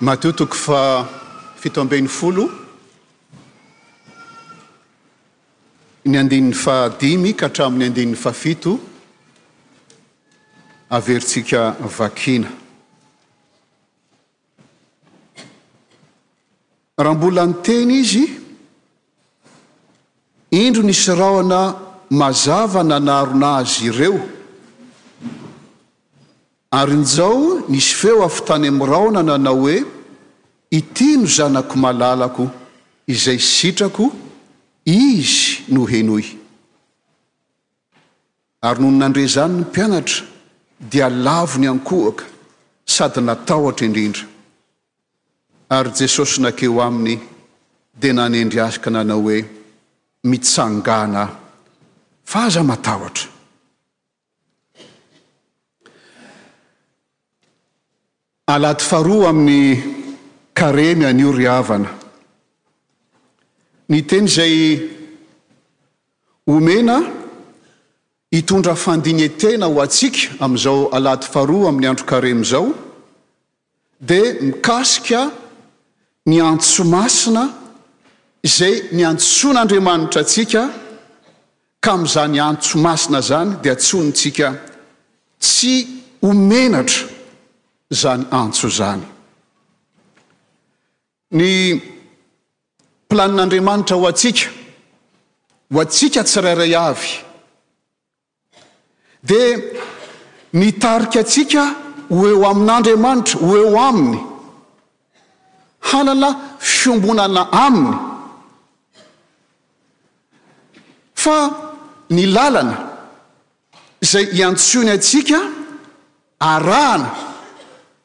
Mateo toko faha fito ambin'ny folo, ny andininy faha dimy ka hatramin'ny andininy faha fito, averintsika vakina. Raha mbola niteny izy, indro nisy rahona mazava nanarona azy ireo. Ary njao nisy feo avy tany amin'ny rahona nanao hoe, Ity no Zanako malalako, izay sitrako, Izy no henoy. Ary nony nandre izany ny mpianatra, dia lavo niankohoka sady natahotra indrindra. Ary Jesosy nankeo aminy, dia nanendry azy ka nanao hoe, Mitsangàna, fa aza matahotra. Alahady faharoa amin'ny Karemy anio ry havana. Ny teny izay omena hitondra fandinetena ho antsika amin'izao Alahady faharoa amin'ny andro Karemy izao, dia mikasika ny antso masina izay niantsoan'Andriamanitra antsika, ka amin'izany antso masina izany dia antsointsika tsy ho menatra izany antso izany. Ny planin'Andriamanitra ho antsika, ho antsika tsirairay avy, Dia mitarika antsika ho eo amin'Andriamanitra, ho eo Aminy, hanana fiombonana Aminy. Fa ny lalana izay iantsoiny antsika arahana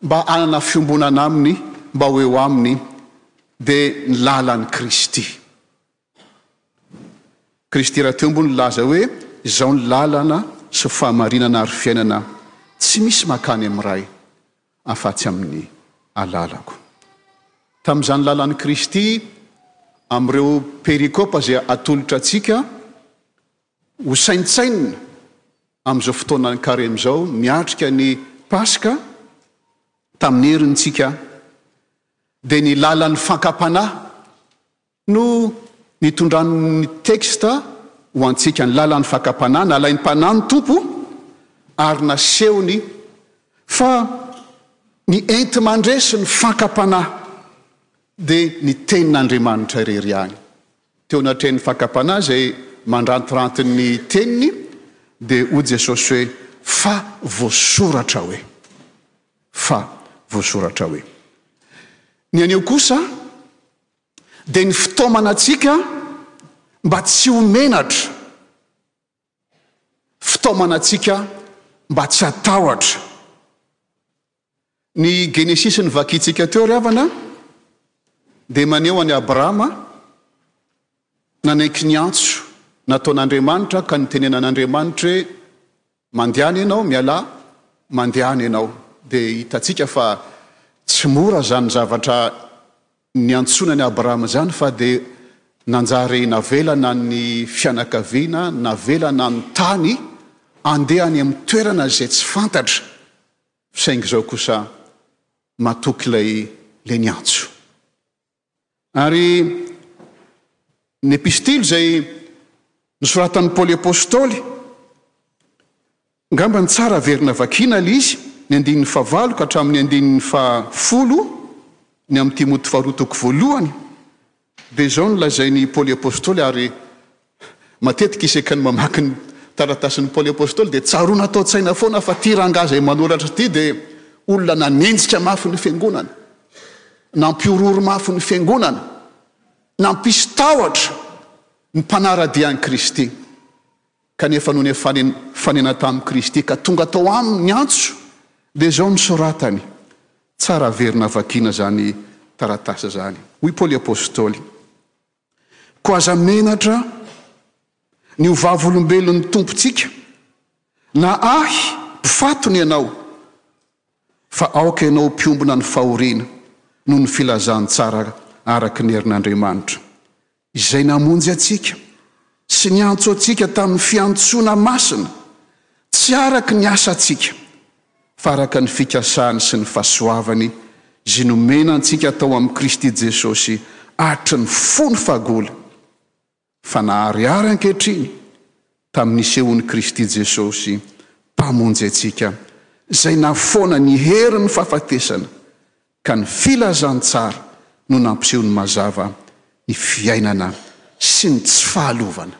mba hanana fiombonana Aminy, mba ho eo Aminy, dia ny lalan'i Kristy. Kristy rahateo moa nilaza hoe, Izaho ny lalana sy fahamarinana ary fiainana, tsy misy makany amin'ny Ray afatsy amin'ny alalako. Tamin'izany lalan'i Kristy, amin'ireo perikopa izay atolotra antsika, hosaintsainina amin'izao fotoanan'ny Karemy izao, miatrika ny Paska tamin'ny heriny tsika, dia ny lalan'ny fankam-panahy. No nitondrany ny teksta ho antsika, ny lalan'ny fakam-panahy nalain'ny Mpanahy ny Tompo ary nasehony fa ny enti-mandresy ny fakam-panahy dia ny Tenin'Andriamanitra irery ihany. Teo anatrehan'ny fakam-panahy izay mandrantiranty ny Teniny dia hoy Jesosy hoe, Fa voasoratra hoe. Fa voasoratra hoe. Ny anio kosa. dia ny fitaomana antsika mba tsy ho menatra, fitaomana antsika mba tsy hatahotra. Ny Genesisy novakintsika teo ry havana dia maneho an'i Abrahama nanaiky ny antso nataon'Andriamanitra ka nitenenan'Andriamanitra hoe, Mandehana ianao mialà mandehana ianao dia hitantsika fa tsy mora izany zavatra niantsoana an'i Abrahama izany fa dia nanjary navelana ny fianakaviana, navelana ny tany handeha any amin'ny toerana izay tsy fantatra saingy izao kosa matoky ilay ilay niantso. Ary ny epistily izay nosoratan'i Paoly Apostoly, angambany tsara averina vakiana ilay izy, ny andininy fahavalo ka hatramin'ny andininy fahafolo ny amin'i Timoty faharoa toko voalohany, dia izao no lazain'i Paoly Apostoly, Ary Matetika isaky ny mamaky ny taratasin'i Paoly Apostoly dia tsaroana ato an-tsaina foana fa ity rangahy izay manoratra ity dia olona nanenjika mafy ny fiangonana, nampihorohoro mafy ny fiangonana, nampisy tahotra ny mpanara-dia an'i Kristy kanefa nony fanena tamin'i Kristy ka tonga tao aminy ny antso dia izao no soratany, tsara averina vakiana izany taratasy izany. Hoy Paoly Apostoly. Koa aza menatra ny ho vavolombelon'ny Tompontsika, na ahy mpifatony ianao, fa aoka ianao mpiombona ny fahoriana noho ny filazantsara araka ny herin'Andriamanitra, Izay namonjy antsika sy niantso antsika tamin'ny fiantsoana masina, tsy araka ny asantsika, fa araka ny fikasany sy ny fahasoavany izay nomena antsika tao amin'i Kristy Jesosy hatry ny fony fagola, fa naharihary ankehitriny tamin'ny nisehoan'i Kristy Jesosy Mpamonjy antsika, izay nahafoana ny herin'ny fahafatesana, ka ny filazantsara no nampiseho ny mazava ny fiainana sy ny tsy fahalovana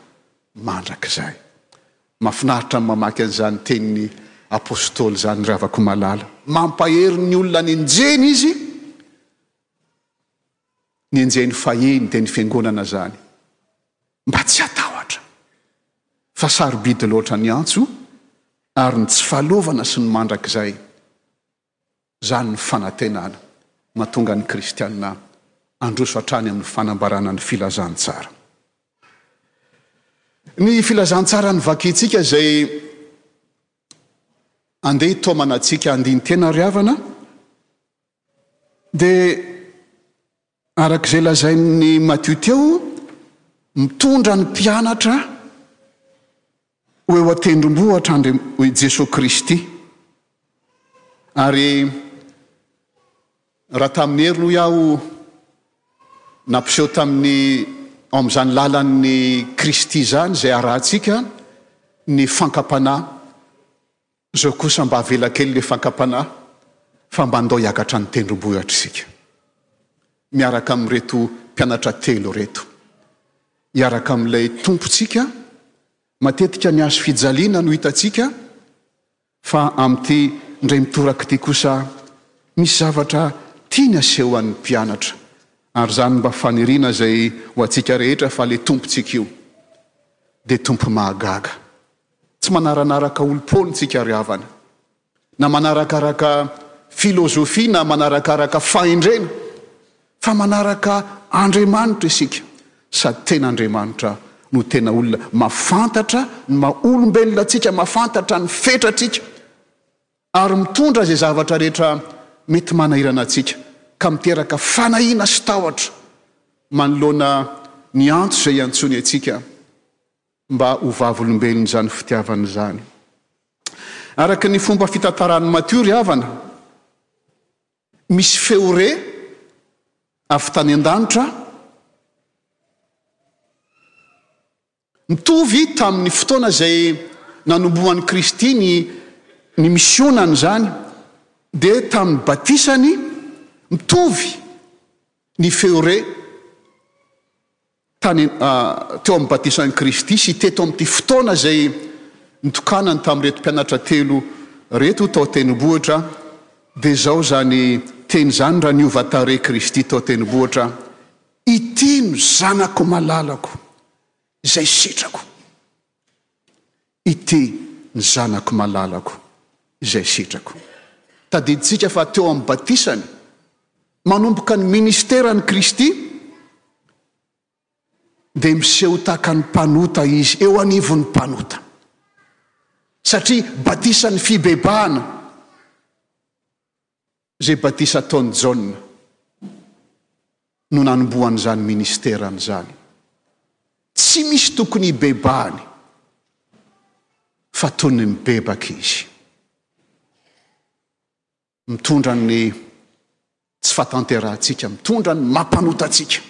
mandrakizay. Mafinaritra ny mamaky an'izany tenin'ny Apostoly izany ry havako malala. Mampahery ny olona nenjehiny izy, nenjehiny fahiny dia ny fiangonana izany, mba tsy hatahotra fa sarobidy loatra ny antso ary ny tsy fahalovana sy ny mandrakizay. Izany ny fanantenana mahatonga ny kristiana handroso hatrany amin'ny fanambarana ny filazantsara. Ny filazantsara no vakintsika izay andeha hitaomana antsika handini-tena ry havana dia Araka izay lazain'i Matthew teo, mitondra ny mpianatra ho eo an-tendrombohitra i Jesoa Kristy. Ary raha tamin'ny heriny, hoy aho, nampiseho tamin'ny ao amin'izany lalan'i Kristy izany izay harahantsika ny fankam-panahy. Zao kosa mba avela kely le fakam-panahy fa mba ndao hiakatra ny tendrombohitra isika miaraka amin'ireto mpianatra telo ireto hiaraka amin'ilay Tompontsika, matetika ny hazo fijaliana no hitantsika fa amin'ity ndray mitoraka ity kosa misy zavatra tiany asehoan'ny mpianatra ary izany mba faniriana izay ho antsika rehetra fa le Tompontsika io dia Tompo mahagaga. Tsy manaranaraka olom-poana isika ry havana, na manarakaraka filozofia na manarakaraka fahendrena, fa manaraka Andriamanitra isika, sady tena Andriamanitra no tena olona mahafantatra ny maha olombelona antsika, mahafantatra ny fetrantsika, ary mitondra izay zavatra rehetra mety manahirana antsika, ka miteraka fanahiana sy tahotra manoloana ny antso izay iantsoany antsika. mba ho vavolombelon'izany fitiavana izany. Araka ny fomba fitantaran'i Matio ry havana, misy feo re avy tany an-danitra mitovy tamin'ny fotoana izay nanombohan'i Kristy ny ny misionany izany dia tamin'ny batisany mitovy ny feo re tany teo amin'ny batisan'i Kristy sy teto amin'ity fotoana izay nitokanany tamin'ireto mpianatra telo ireto tao an-tendrombohitra, dia izao izany teny izany, Raha niova tarehy Kristy tao an-tendrombohitra, Ity no Zanako malalako, izay sitrako. Ity ny zanako malalako izay sitrako. Tadidintsika fa teo amin'ny batisany, manomboka ny ministeran'i Kristy, dia miseho tahaka ny mpanota izy, eo anivon'ny mpanota. Satria batisan'ny fibebahana. izay batisa ataon'i Jaona no nanombohan'izany ministerany izany. Tsy misy tokony hibebahany fa toy ny mibebaka izy. Mitondra ny tsy fahatanterahantsika, mitondra ny mampanota antsika.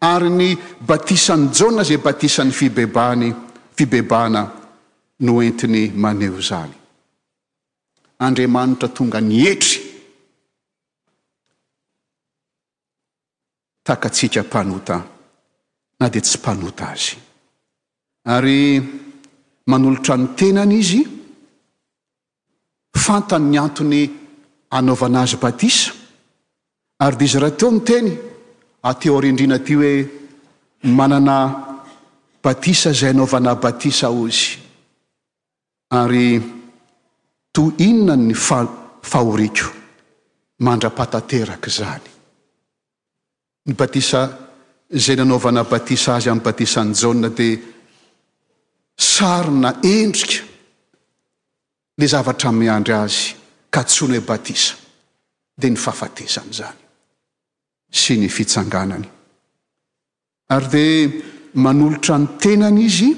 Ary ny batisan'i Jaona izay batisan'ny fibebahany, fibebahana no entiny maneho izany. Andriamanitra tonga nietry takatsika mpanota na dia tsy mpanota azy. Ary manolotra ny tenany izy, fantany ny antony anaovana azy batisa, ary dia izy rahateo niteny aty aoriandriana aty hoe, Manana batisa izay anaovana batisa ozy. Ary toy inona ny fahoriako mandra-pahatanteraka izany! Ny batisa izay nanaovana batisa azy amin'ny batisan'i Jaona dia sary na endrika ilay zavatra miandry azy ka antsoina hoe batisa, dia ny fahafatesany izany sy ny fitsanganany. Ary dia manolotra ny tenany izy,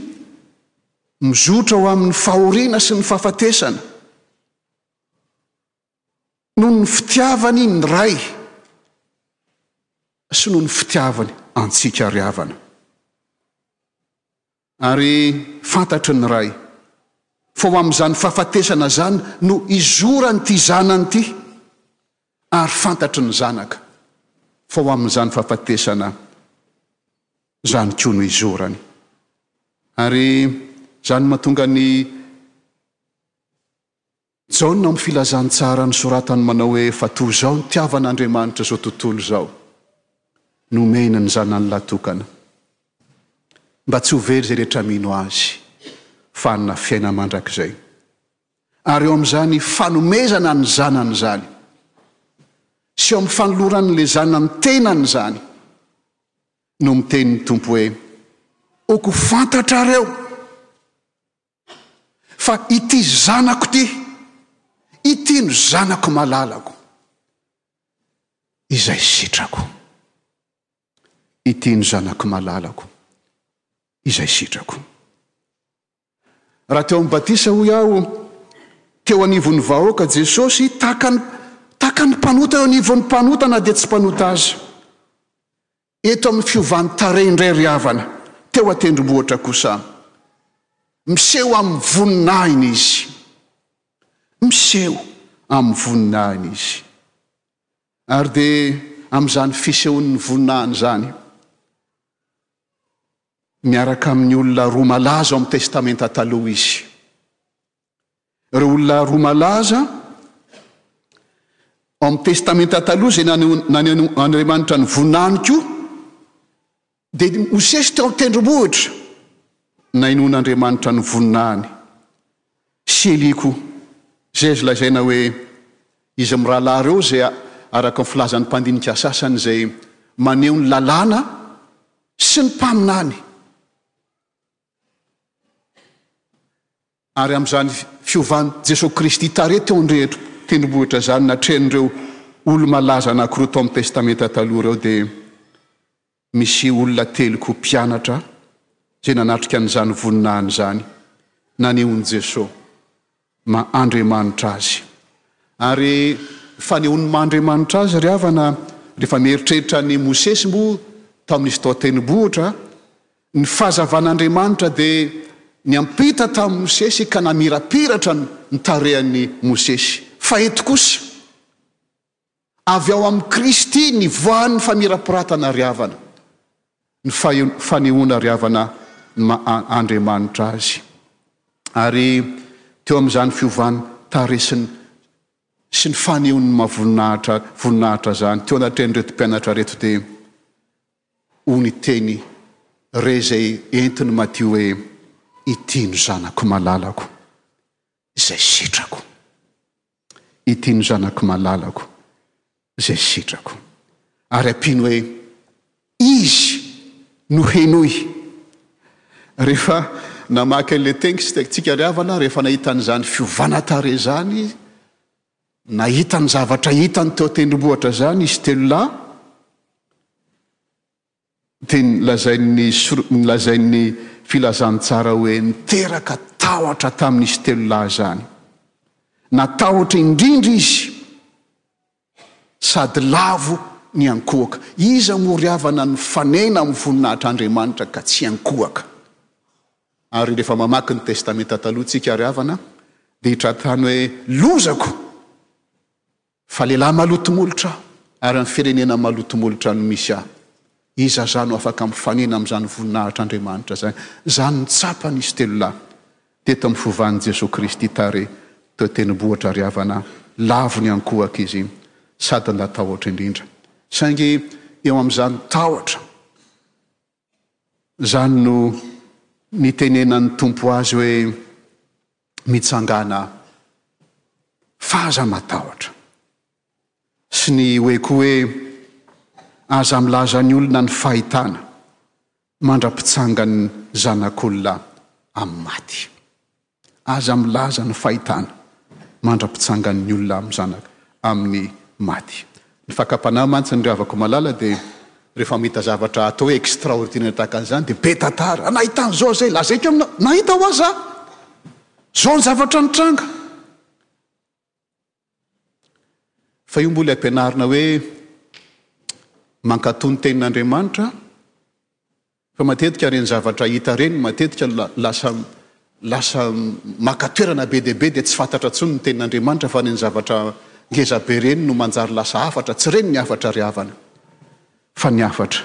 mizotra ho amin'ny fahoriana sy ny fahafatesana, noho ny fitiavany ny Ray sy noho ny fitiavany antsika ry havana. Ary fantatry ny Ray fa ho amin'izany fahafatesana izany no hizoran'ity Zanany ity, ary fantatry ny Zanaka fa ho amin'izany fahafatesana izany koa no hizorany. Ary izany no mahatonga ny. Jaona ao amin'ny Filazan'ny Tsaharany soratany manao hoe, Fa toa izao nitiavan'Andriamanitra izao tontolo izao, nomeny ny Zanany lahytokana, mba tsy ho very izay rehetra mino Azy, fa hanana fiainana mandrakizay. Ary eo amin'izany fanomezana ny Zanany izany, sy eo amin'ny fanolorany ilay Zanany tenany izany, no miteny ny Tompo hoe, Oko fantatrareo. Fa ity zanako ity, ity no zanako malalako, izay sitrako. Ity no zanako malalako, izay sitrako. Raha teo amin'ny batisa, hoy aho, teo anivon'ny vahoaka Jesosy, takany, takany mpanota eo anivon'ny mpanota na dia tsy mpanota aza. Eto amin'ny fiovan-tarehy indray ry havana, teo an-tendrombohitra kosa. Miseho amin'ny voninahiny izy. Miseho amin'ny voninahiny izy. Ary dia amin'izany fisehoan'ny voninahiny izany, miaraka amin'ny olona roa malaza ao amin'ny Testamenta Taloha izy. Ireo olona roa malaza ao amin'ny Testamenta Taloha izay naneho an'Andriamanitra ny vonona aminy koa dia Mosesy teo an-tendrombohitra, nainoan'Andriamanitra ny vonona any, sy Elia koa, izay azo lazaina hoe izy mirahalahy ireo izay araka ny filazan'ny mpandinika sasany izay maneho ny Lalàna sy ny mpaminany. Ary amin'izany fiovan'i Jesoa Kristy tarehy teo an-drehetra tendrombohitra izany natrehin'ireo olo-malaza anankiroa tao amin'ny Testamenta Taloha ireo dia misy olona telo koa mpianatra izay nanatrika an'izany voninahiny izany nanehoan'i Jesoa. maha Andriamanitra azy. Ary fanehoan'ny maha Andriamanitra azy ry havana rehefa mieritreritra an'i Mosesy moa tao amin'izy tao an-tendrombohitra, ny fahazavan'Andriamanitra dia niampita tamin'i Mosesy ka namirapiratra ny tarehan'i Mosesy. Fa eto kosa. Avy ao amin'i Kristy nivoahan'ny famirapiratana ary havana, ny fanehoana ary havana Andriamanitra azy. Ary teo amin'izany fiovan taresiny sy ny fanehoany ny maha voninahitra izany, teo anatrehan'ireto mpianatra ireto dia hoy ny teny re izay entin'i Matio hoe, Ity no Zanako malalako izay sitrako. Ity no zanako malalako, izay sitrako. Ary ampiany hoe, Izy no henoy. Rehefa namaky an'ilay tekstika ry havana, rehefa nahita an'izany fiovana tarehy izany, nahita ny zavatra hitany teo an-tendrombohitra izany izy telo lahy, dia nolazain'ny nolazain'ny Filazantsara hoe niteraka tahotra tamin'izy telo lahy izany. Natahotra indrindra izy sady lavo niankohoka. Iza moa ry havana no fanena amin'ny voninahitr'Andriamanitra ka tsy hiankohaka? Ary rehefa mamaky ny Testamenta Taloha isika ry havana dia hitrantany hoe lozako! Fa lehilahy maloto molotra aho, ary amin'ny firenena maloto molotra no misy aho. Iza zah no afaka mifanena amin'izany voninahitr' Andriamanitra izay? Zah no tsapa nisy telo lahy teto amin'ny fovan'i Jesoa Kristy tary teo tenibohitra ry havana a! Lavo ny ankohaka izy iny sady natahotra indrindra. Saingy eo amin'izany tahotra. Izany no nitenenan'ny Tompo azy hoe, Mitsangàna fa aza matahotra. Sy ny hoe koa hoe, Aza milaza ny olona ny fahitana mandra-pitsangan'ny Zanak'olona amin'ny maty. Aza milaza ny fahitana mandra-pitsangan'ny olona amin'ny zanaka amin'ny maty. Ny fakam-panahy mantsy ny ravako malala dia rehefa mahita zavatra atao hoe extraordinaire tahaka an'izany dia be tantara, nahita an'izao aho izay, lazaiko aminao, nahita hoa za, izao ny zavatra nitranga. Fa io moa ilay ampianarina hoe mankatò ny tenin'Andriamanitra fa matetika ireny zavatra hita ireny matetika lasa lasa maka toerana be dia be dia tsy fantatra intsony ny tenin'Andriamanitra fa ireny zavatra ngeza be ireny no manjary lasa hafatra, tsy ireny ny hafatra ry havana fa ny hafatra.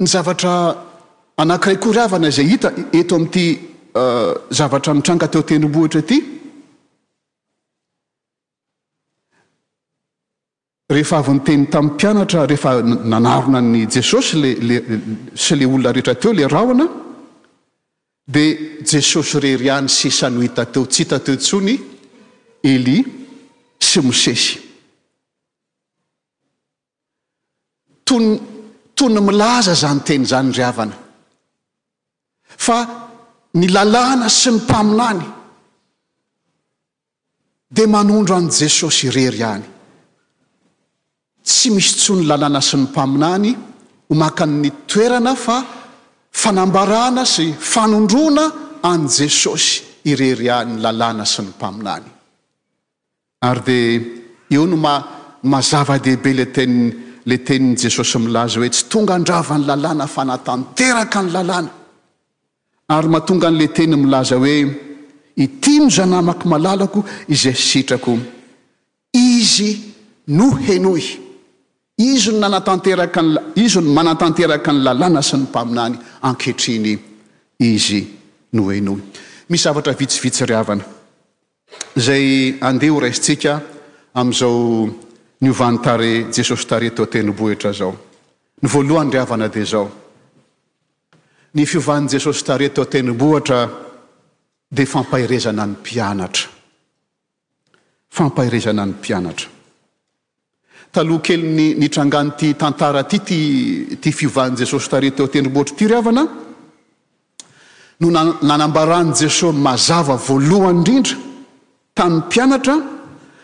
Ny zavatra anankiray koa ravana izay hita eto amin'ity zavatra nitranga teo tendrombohitra ity, rehefa avy niteny tamin'ny mpianatra, rehefa nanarona an'i Jesosy le, le, sy le olona rehetra teo, le rahona, Dia Jesosy irery ihany sisa no hita teo, tsy hita teo intsony Elia sy Mosesy. Tony tony milaza izany teny izany ry havana, fa ny lalàna sy ny mpaminany, dia manondro an'i Jesosy irery ihany. Tsy misy intsony ny Lalàna sy ny Mpaminany ho maka ny toerana fa fanambarana sy fanondroana an'i Jesosy irery ihany ny Lalàna sy ny Mpaminany. Ary dia eo no maha maha zava-dehibe ilay teny ilay tenin'i Jesosy milaza hoe tsy tonga handrava ny Lalàna fa hanatanteraka ny Lalàna. Ary mahatonga an'ilay teny milaza hoe, Ity no zanamako malalako izay sitrako. Izy no henoy. Izy no nanatanteraka ny, Izy no manatanteraka ny lalàna sy ny mpaminany, ankehitriny Izy no henoy. Misy zavatra vitsivitsy ry havana, izay andeha ho raisintsika amin'izao niovan'ny tarehy Jesosy tarehy teo an-tendrombohitra izao. Ny voalohany ry havana dia izao. Ny fiovan'i Jesosy tarehy teo an-tendrombohitra dia fampaherezana ny mpianatra. Fampaherezana ny mpianatra. Taloha kelin'ny nitrangan'ity tantara ity, ity, ity fiovan'i Jesosy tarehy teo an-tendrombohitra ity ry havana, no nanambaran'i Jesosy mazava voalohany indrindra, tamin'ny mpianatra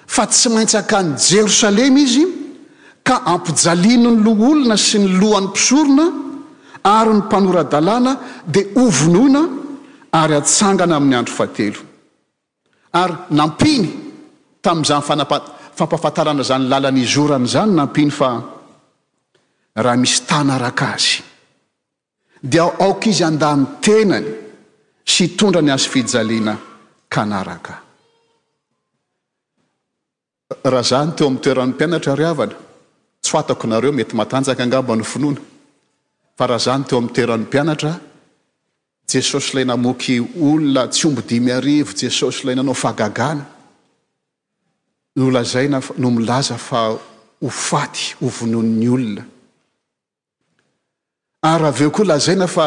fa tsy maintsy hankany Jerosalema izy ka hampijaliany ny loholona sy ny lohan'ny mpisorona ary ny mpanora-dalàna dia hovonoina ary hatsangana amin'ny andro fahatelo. Ary nampiany tamin'izany fampahafantarana izany làlana izorany izany, nampiany fa raha misy tàna araka azy. dia aoka izy handà ny tenany sy hitondra ny hazofijaliana kanaraka. Raha izaho no teo amin'ny toeran'ny mpianatra ry havana, tsy fantako nareo mety matanjaka angamba ny finoana, fa raha izaho no teo amin'ny toeran'ny mpianatra, Jesosy ilay namoky olona tsy omby dimy arivo, Jesosy ilay nanao fahagagana, no lazaina, no milaza fa ho faty, ho vonoin'ny olona. Ary avy eo koa lazaina fa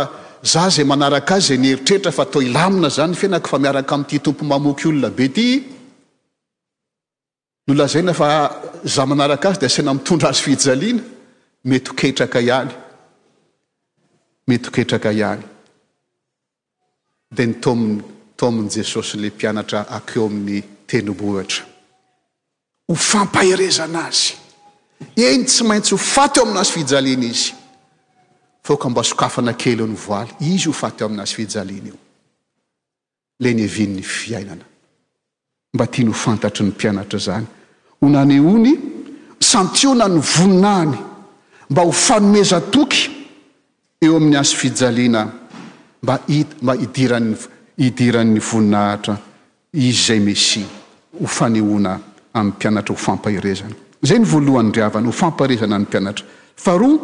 za izay manaraka azy izay nieritreritra fa toa hilamina zany ny fiainako fa miaraka amin'ity Tompo mamoky olona be ity no lazaina fa za manaraka azy dia asena mitondra azy fijaliana mety ho ketraka ihany mety ho ketraka ihany dia nitaominy taominy Jesosy ilay mpianatra akeo amin'ny tendrombohitra ho fampaherezana azy. Eny, tsy maintsy ho faty eo amin'ny hazofijaliana izy fa aoka mba sokafana kely eo ny voaly, izy ho faty eo amin'ny hazofijaliana io. Ilay niavian'ny fiainana. mba tiany ho fantatry ny mpianatra izany. Ho nanehoan'i Santiona ny voninahiny mba ho fanomezan-toky eo amin'ny hazofijaliana mba mba hidiran'ny hidiran'ny voninahitra Izy izay Mesia, ho fanehoana amin'ny mpianatra ho fampaherezana. Izay ny voalohany ry havana, ho fampaherezana ny mpianatra. Faharoa,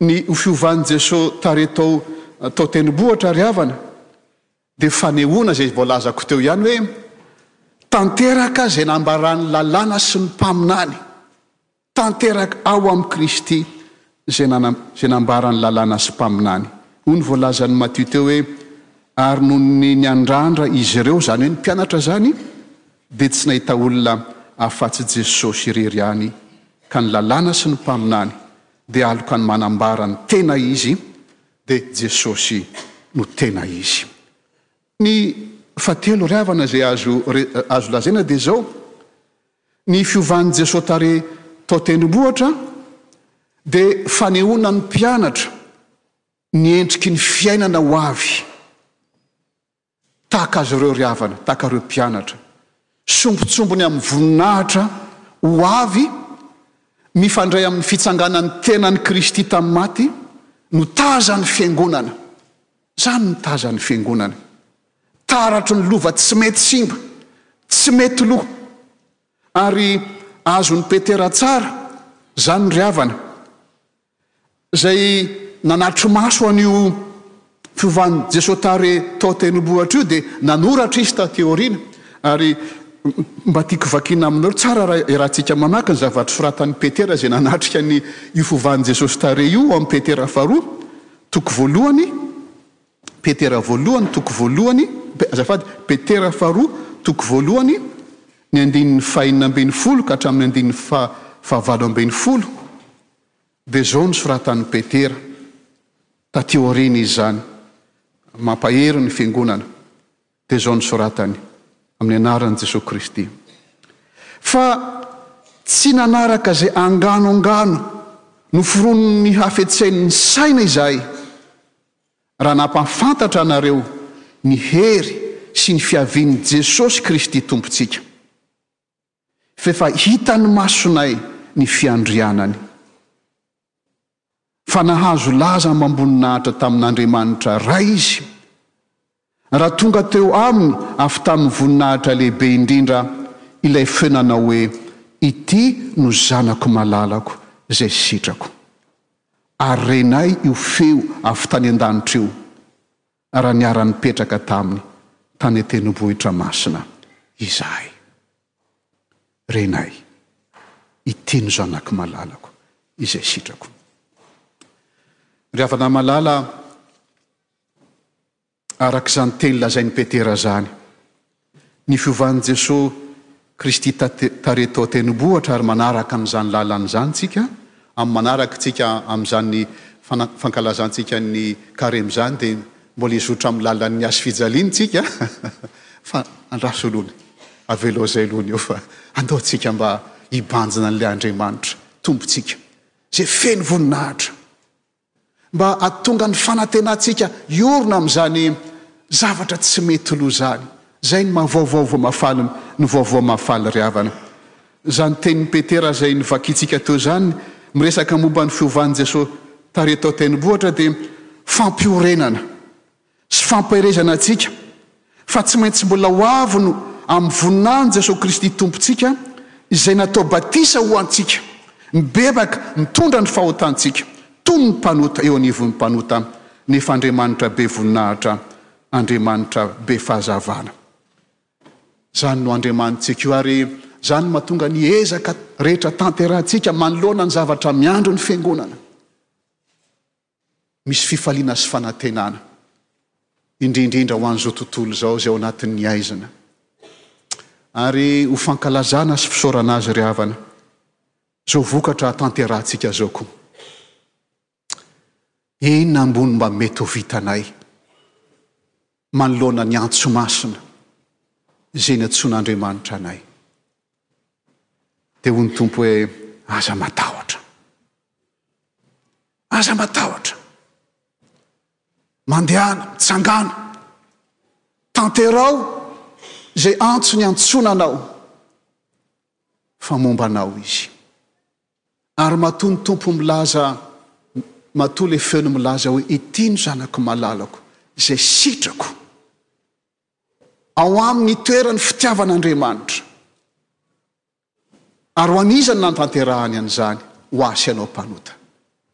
ny ho fiovan'i Jeso tarehy tao tao tendrombohitra ry havana, Dia fanehoana izay voalazako teo ihany hoe, tanteraka izay nambaran'ny Lalàna sy ny Mpaminany, tanteraka ao amin'i Kristy izay izay nambaran'ny Lalàna sy Mpaminany. Hoy ny voalazan'i Matio teo hoe, Ary nony niandrandra izy ireo, izany hoe ny mpianatra izany, dia tsy nahita olona afa-tsy Jesosy irery ihany, ka ny Lalàna sy ny Mpaminany dia aloka ny manambara ny tena izy, Dia Jesosy no tena izy. Ny fahatelo ry havana izay azo azo lazaina dia izao, ny fiovan'i Jesosy tarehy tao tendrombohitra dia fanehoana ny mpianatra ny endriky ny fiainana ho avy. Tahaka azy ireo ry havana, tahaka ireo mpianatra, sombintsombiny amin'ny voninahitra ho avy mifandray amin'ny fitsanganan'ny tenan'i Kristy tamin'ny maty no tazan'ny Fiangonana. Izany no tazan'ny Fiangonana. Taratry ny lova tsy mety simba, tsy mety lo. Ary azon'i Petera tsara izany ry havana. Izay nanatri-maso an'io fiovan'i Jesoa Tary tao an-tendrombohitra io dia nanoratra izy taty aoriana, ary mba tiako vakiana aminareo tsara raha iarahantsika mamaky ny zavatra soratan'i Petera izay nanatrika an'io fiovan'i Jesosy Tary io ao amin'ny Petera faharoa, toko voalohany, Petera voalohany, toko voalohany, azafady, Petera faharoa, toko voalohany, ny andininy fahenina ambin'ny folo ka hatramin'ny andininy fahavalo ambin'ny folo. dia izao no soratan'i Petera taty aoriana izy izany mampahery ny fiangonana dia izao no soratany amin'ny anaran'i Jesoa Kristy fa tsy nanaraka izay angano angano noforonin'ny hafetsen'ny saina izahay raha nampahafantatra anareo ny hery sy ny fiavian'i Jesosy Kristy Tompontsika. F'efa hitan'ny masonay ny fiandrianany. Fa nahazo laza amam-boninahitra tamin'Andriamanitra Ray izy, raha tonga teo aminy avy tamin'ny voninahitra lehibe indrindra ilay feo nanao hoe, Ity no Zanako malalako, izay sitrako. Ary renay io feo avy tany an-danitra io. raha niara-nipetraka taminy tany an-tendrombohitra masina izahay. Renay, ity no zanako malalako izay sitrako. Ry havana malala a, araka izany teny lazain'i Petera izany, Ny fiovan'i Jesoa Kristy tarehy tao an-tendrombohitra ary manaraka an'izany lalana izany tsika, amin'ny manaraka tsika amin'izany fankalazantsika ny Karemy izany dia mbola hizotra amin'ny lalan'ny hazo fijaliany tsika fa andraso aloha ny avelao izay aloha ny eo fa andao tsika mba hibanjina an'ilay Andriamanitra Tompontsika izay feno voninahitra. mba hahatonga ny fanantenantsika hiorina amin'izany zavatra tsy mety lo izany. Izay ny maha vaovao vao mahafaly ny vaovao mahafaly ry havana. Izany tenin'i Petera izay novakintsika teo izany miresaka momba ny fiovan'i Jesoa tary tao an-tendrombohitra dia fampiorenana sy fampaherezana antsika fa tsy maintsy mbola ho aviny amin'ny voninahiny Jesosy Kristy Tompontsika izay natao batisa ho antsika mibebaka mitondra ny fahotantsika toy ny mpanota eo anivon'ny mpanota nefa Andriamanitra be voninahitra Andriamanitra be fahazavana izany no Andriamanitsika io ary izany no mahatonga ny ezaka rehetra tanterahintsika manoloana ny zavatra miandry ny fiangonana. Misy fifaliana sy fanantenana, indrindrindra ho an'izao tontolo izao izay ao anatin'ny aizina. Ary ho fankalazana sy fisaorana Azy ry havana, izao vokatra hatanterahantsika izao koa. Inona moa no mba mety ho vitanay manoloana ny antso masina izay niantsoan'Andriamanitra anay? Dia hoy ny Tompo hoe, Aza matahotra. Aza matahotra. Mandehana, tsangano. Tanteraho izay antso niantsoana anao, fa momba anao izy. Ary matoa ny Tompo milaza, matoa ilay feony milaza hoe, Ity no Zanako malalako, izay sitrako. Ao aminy itoeran'ny fitiavan'Andriamanitra. Ary ho an'iza ny nanatanterahany an'izany ho ahy sy anao mpanota?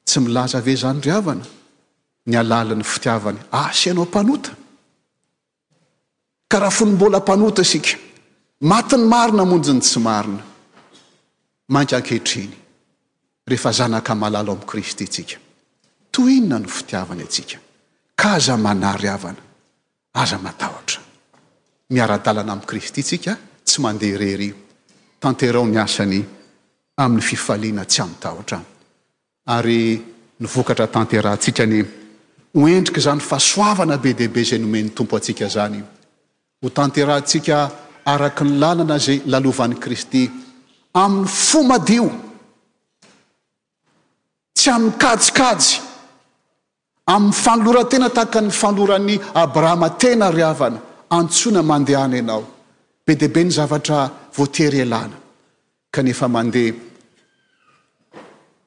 Tsy milaza ve izany ry havana ny halalin'ny fitiavany ahy sy anao mpanota? Ka raha fony mbola mpanota isika, maty ny marina hamonjy ny tsy marina. Mainka ankehitriny, rehefa zanaka malala ao amin'i Kristy isika, toy inona no fitiavany antsika? K'aza manary havana. Aza matahotra. Miara-dalana amin'i Kristy isika, tsy mandeha irery. Tanteraho ny asany amin'ny fifaliana tsy amin-tahotra. Ary ny vokatra tanterahantsika anie ho endrik'izany fahasoavana be dia be izay nomen'ny Tompo antsika izany. Hotanterahintsika araka ny lalana izay lalovan'i Kristy, amin'ny fo madio, tsy amin-kajikajy, Amin'ny fanoloran-tena tahaka ny fanoloran'i Abrahama tena, ry havana, antsoina mandehana ianao. Be dia be ny zavatra voatery ialana, kanefa mandeha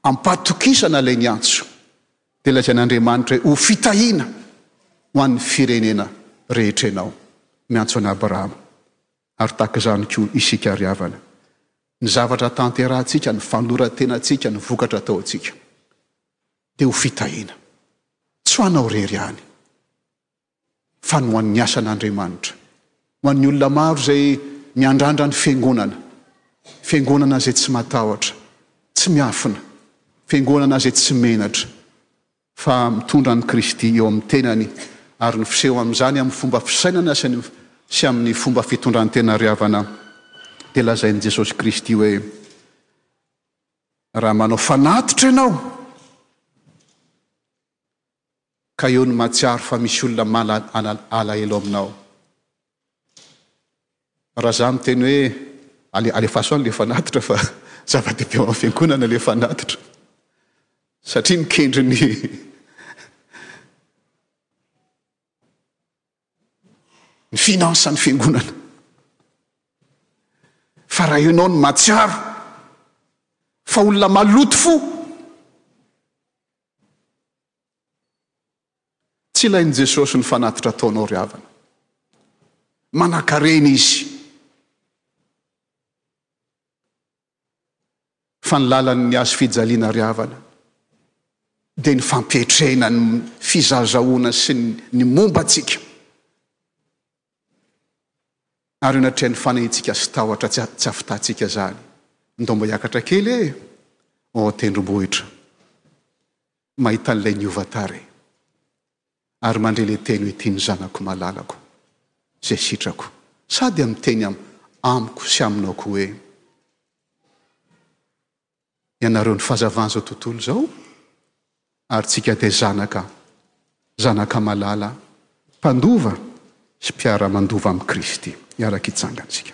am-pahatokisana ilay niantso, dia lazain'Andriamanitra hoe ho fitahiana ho an'ny firenena rehetra ianao. Miantso an'i Abrahama. Ary tahaka izany koa isika, ry havana. Ny zavatra tanterahintsika, ny fanoloran-tenantsika, ny vokatra ataontsika. Dia ho fitahiana, tsy ho anao irery ihany, fa ny ho an'ny asan'Andriamanitra, ho an'ny olona maro izay miandrandra ny Fiangonana, Fiangonana izay tsy matahotra, tsy miafina, Fiangonana izay tsy menatra, fa mitondra an'i Kristy eo amin'ny tenany, ary ny fiseho amin'izany amin'ny fomba fisainana sy amin'ny fomba fitondran-tena ry havana, dia lazain'i Jesosy Kristy hoe. Raha manao fanatitra ianao ka eo no mahatsiaro fa misy olona manana alahelo aminao. Raha za miteny hoe ale, alefaso any le fanatitra fa zava-dehibe eo amin'ny fiangonana le fanatitra. Satria mikendry ny ny finansan'ny fiangonana. Fa raha ianao no mahatsiaro fa olona maloto fo, tsy ilain'i Jesosy ny fanatitra ataonao ry havana. Manankarena izy. fa ny lalan' ny hazo fijaliana ary havana dia ny fampietrena ny fizazahoana sy ny momba antsika ary anatrehan' ny fanahintsika sy tahotra tsy tsy afitantsika izany. Ndao mba hiakatra kely e! ao an-tendrombohitra mahita an'ilay niova tary. ary mandre le teny hoe tiany zanako malalako zay sitrako sa dia miteny am amiko sy aminao koa hoe ianareo ny fazavan zao tontolo zao ary tsika dia zanaka zanaka malala mpandova sy mpiara mandova am kristy iaraka itsangana isika.